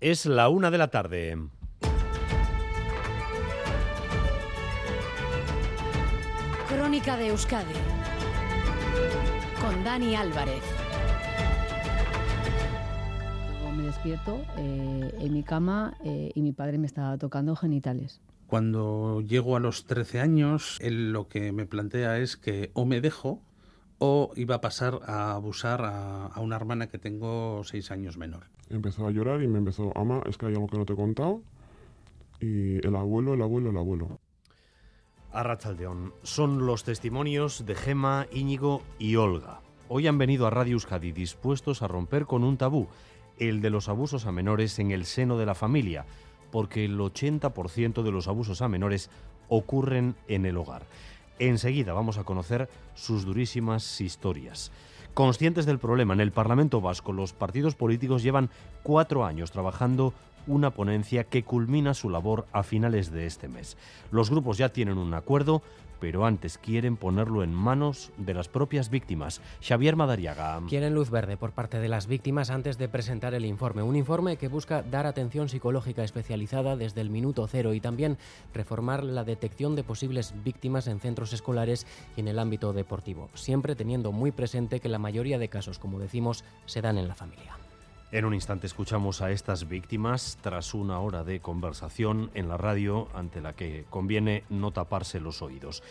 Es la una de la tarde. Crónica de Euskadi con Dani Álvarez. Luego me despierto eh, en mi cama eh, y mi padre me estaba tocando genitales. Cuando llego a los 13 años, él lo que me plantea es que o me dejo o iba a pasar a abusar a, a una hermana que tengo seis años menor. Empezó a llorar y me empezó, ama, es que hay algo que no te he contado. Y el abuelo, el abuelo, el abuelo. Arrachaldeón. Son los testimonios de Gema, Íñigo y Olga. Hoy han venido a Radio Euskadi dispuestos a romper con un tabú, el de los abusos a menores en el seno de la familia, porque el 80% de los abusos a menores ocurren en el hogar. Enseguida vamos a conocer sus durísimas historias. Conscientes del problema, en el Parlamento Vasco los partidos políticos llevan cuatro años trabajando una ponencia que culmina su labor a finales de este mes. Los grupos ya tienen un acuerdo, pero antes quieren ponerlo en manos de las propias víctimas. Xavier Madariaga. Quieren luz verde por parte de las víctimas antes de presentar el informe. Un informe que busca dar atención psicológica especializada desde el minuto cero y también reformar la detección de posibles víctimas en centros escolares y en el ámbito deportivo, siempre teniendo muy presente que la mayoría de casos, como decimos, se dan en la familia. En un instante escuchamos a estas víctimas tras una hora de conversación en la radio ante la que conviene no taparse los oídos.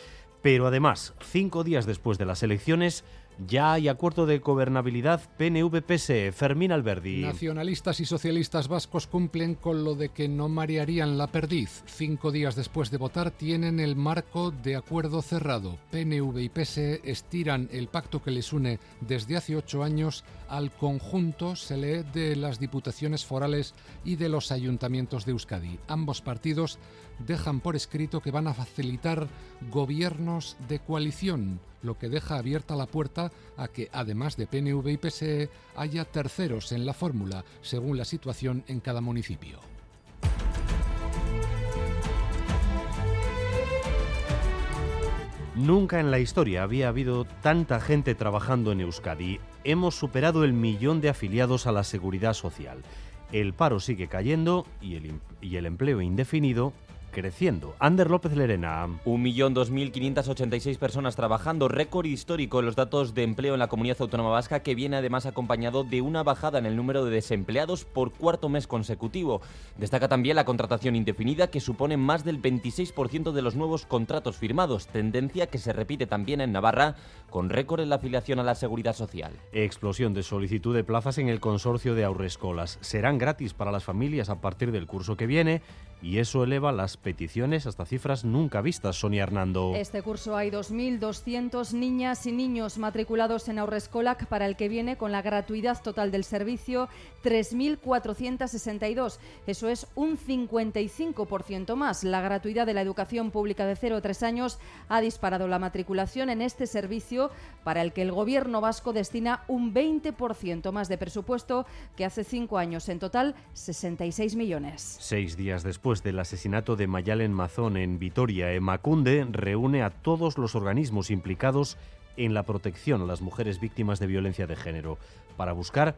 Pero además, cinco días después de las elecciones, ya hay acuerdo de gobernabilidad PNV-PSE. Fermín Alberdi. Nacionalistas y socialistas vascos cumplen con lo de que no marearían la perdiz. Cinco días después de votar tienen el marco de acuerdo cerrado. PNV y PSE estiran el pacto que les une desde hace ocho años al conjunto, se lee, de las diputaciones forales y de los ayuntamientos de Euskadi. Ambos partidos dejan por escrito que van a facilitar gobiernos de coalición, lo que deja abierta la puerta a que, además de PNV y PSE, haya terceros en la fórmula, según la situación en cada municipio. Nunca en la historia había habido tanta gente trabajando en Euskadi. Hemos superado el millón de afiliados a la seguridad social. El paro sigue cayendo y el, y el empleo indefinido creciendo. Ander López Lerena. 1.2586 personas trabajando, récord histórico en los datos de empleo en la comunidad autónoma vasca, que viene además acompañado de una bajada en el número de desempleados por cuarto mes consecutivo. Destaca también la contratación indefinida, que supone más del 26% de los nuevos contratos firmados, tendencia que se repite también en Navarra, con récord en la afiliación a la seguridad social. Explosión de solicitud de plazas en el consorcio de Aurrescolas. Serán gratis para las familias a partir del curso que viene y eso eleva las peticiones hasta cifras nunca vistas, Sonia Hernando. Este curso hay 2.200 niñas y niños matriculados en Aurrescolac para el que viene con la gratuidad total del servicio 3.462. Eso es un 55% más. La gratuidad de la educación pública de 0 a 3 años ha disparado la matriculación en este servicio para el que el gobierno vasco destina un 20% más de presupuesto que hace cinco años. En total, 66 millones. Seis días después del asesinato de Mayalen Mazón en Vitoria, Emacunde reúne a todos los organismos implicados en la protección a las mujeres víctimas de violencia de género para buscar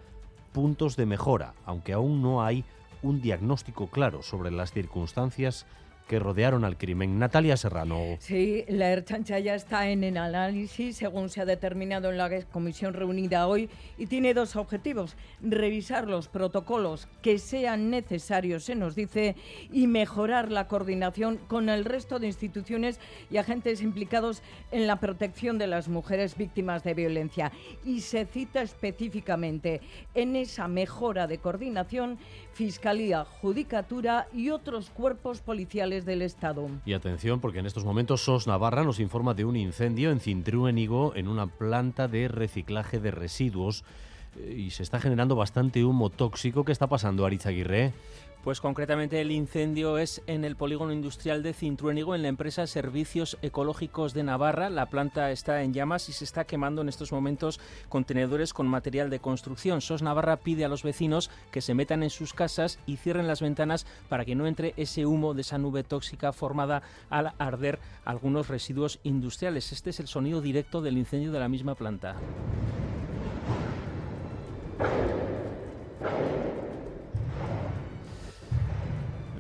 puntos de mejora, aunque aún no hay un diagnóstico claro sobre las circunstancias que rodearon al crimen. Natalia Serrano. Sí, la Erchancha ya está en el análisis, según se ha determinado en la comisión reunida hoy, y tiene dos objetivos. Revisar los protocolos que sean necesarios, se nos dice, y mejorar la coordinación con el resto de instituciones y agentes implicados en la protección de las mujeres víctimas de violencia. Y se cita específicamente en esa mejora de coordinación Fiscalía, Judicatura y otros cuerpos policiales del Estado. Y atención, porque en estos momentos SOS Navarra nos informa de un incendio en Cintrúenigo en una planta de reciclaje de residuos y se está generando bastante humo tóxico. ¿Qué está pasando, Aritz Aguirre? Pues concretamente el incendio es en el polígono industrial de Cintruénigo, en la empresa Servicios Ecológicos de Navarra. La planta está en llamas y se está quemando en estos momentos contenedores con material de construcción. SOS Navarra pide a los vecinos que se metan en sus casas y cierren las ventanas para que no entre ese humo de esa nube tóxica formada al arder algunos residuos industriales. Este es el sonido directo del incendio de la misma planta.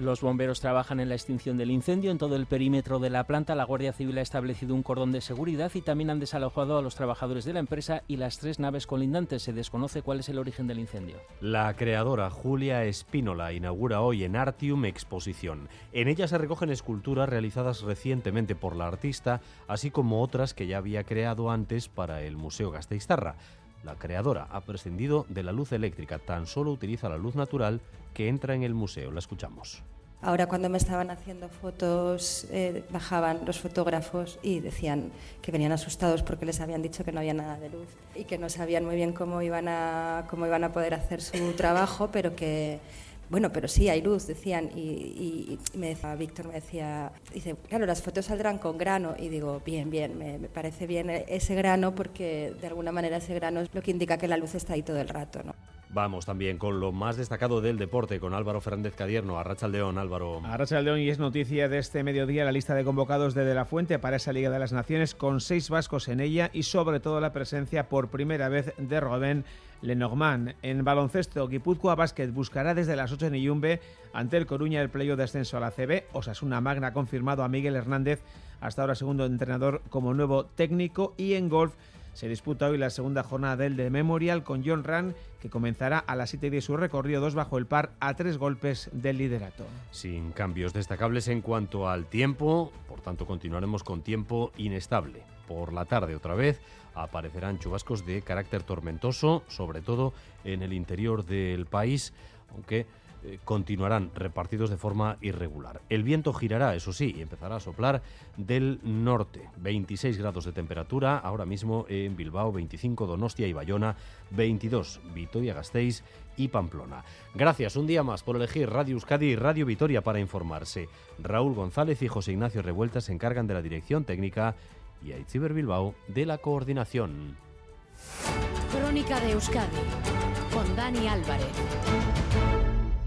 Los bomberos trabajan en la extinción del incendio en todo el perímetro de la planta. La Guardia Civil ha establecido un cordón de seguridad y también han desalojado a los trabajadores de la empresa y las tres naves colindantes. Se desconoce cuál es el origen del incendio. La creadora Julia Espínola inaugura hoy en Artium exposición. En ella se recogen esculturas realizadas recientemente por la artista, así como otras que ya había creado antes para el Museo Gasteiztarra. La creadora ha prescindido de la luz eléctrica, tan solo utiliza la luz natural que entra en el museo. La escuchamos. Ahora cuando me estaban haciendo fotos, eh, bajaban los fotógrafos y decían que venían asustados porque les habían dicho que no había nada de luz y que no sabían muy bien cómo iban a, cómo iban a poder hacer su trabajo, pero que, bueno, pero sí hay luz, decían. Y, me decía, Víctor me decía, dice, claro, las fotos saldrán con grano. Y digo, bien, bien, me, me parece bien ese grano porque de alguna manera ese grano es lo que indica que la luz está ahí todo el rato, ¿no? Vamos también con lo más destacado del deporte, con Álvaro Fernández Cadierno. Arrachaldeón, Álvaro. Arrachaldeón y es noticia de este mediodía la lista de convocados de De La Fuente para esa Liga de las Naciones, con seis vascos en ella y sobre todo la presencia por primera vez de Robén Lenormand. En baloncesto, Guipúzcoa Basket buscará desde las 8 en Iyumbe ante el Coruña el playo de ascenso a la CB. Osasuna Magna confirmado a Miguel Hernández, hasta ahora segundo entrenador como nuevo técnico. Y en golf se disputa hoy la segunda jornada del de Memorial con John Rand, que comenzará a las 7 de su recorrido, dos bajo el par, a tres golpes del liderato. Sin cambios destacables en cuanto al tiempo, por tanto continuaremos con tiempo inestable. Por la tarde otra vez aparecerán chubascos de carácter tormentoso, sobre todo en el interior del país, aunque eh, continuarán repartidos de forma irregular. El viento girará, eso sí, y empezará a soplar del norte. 26 grados de temperatura ahora mismo en Bilbao, 25 Donostia y Bayona, 22 Vitoria-Gasteiz y Pamplona. Gracias un día más por elegir Radio Euskadi y Radio Vitoria para informarse. Raúl González y José Ignacio Revuelta se encargan de la dirección técnica y Aitziber Bilbao de la coordinación. Crónica de Euskadi con Dani Álvarez.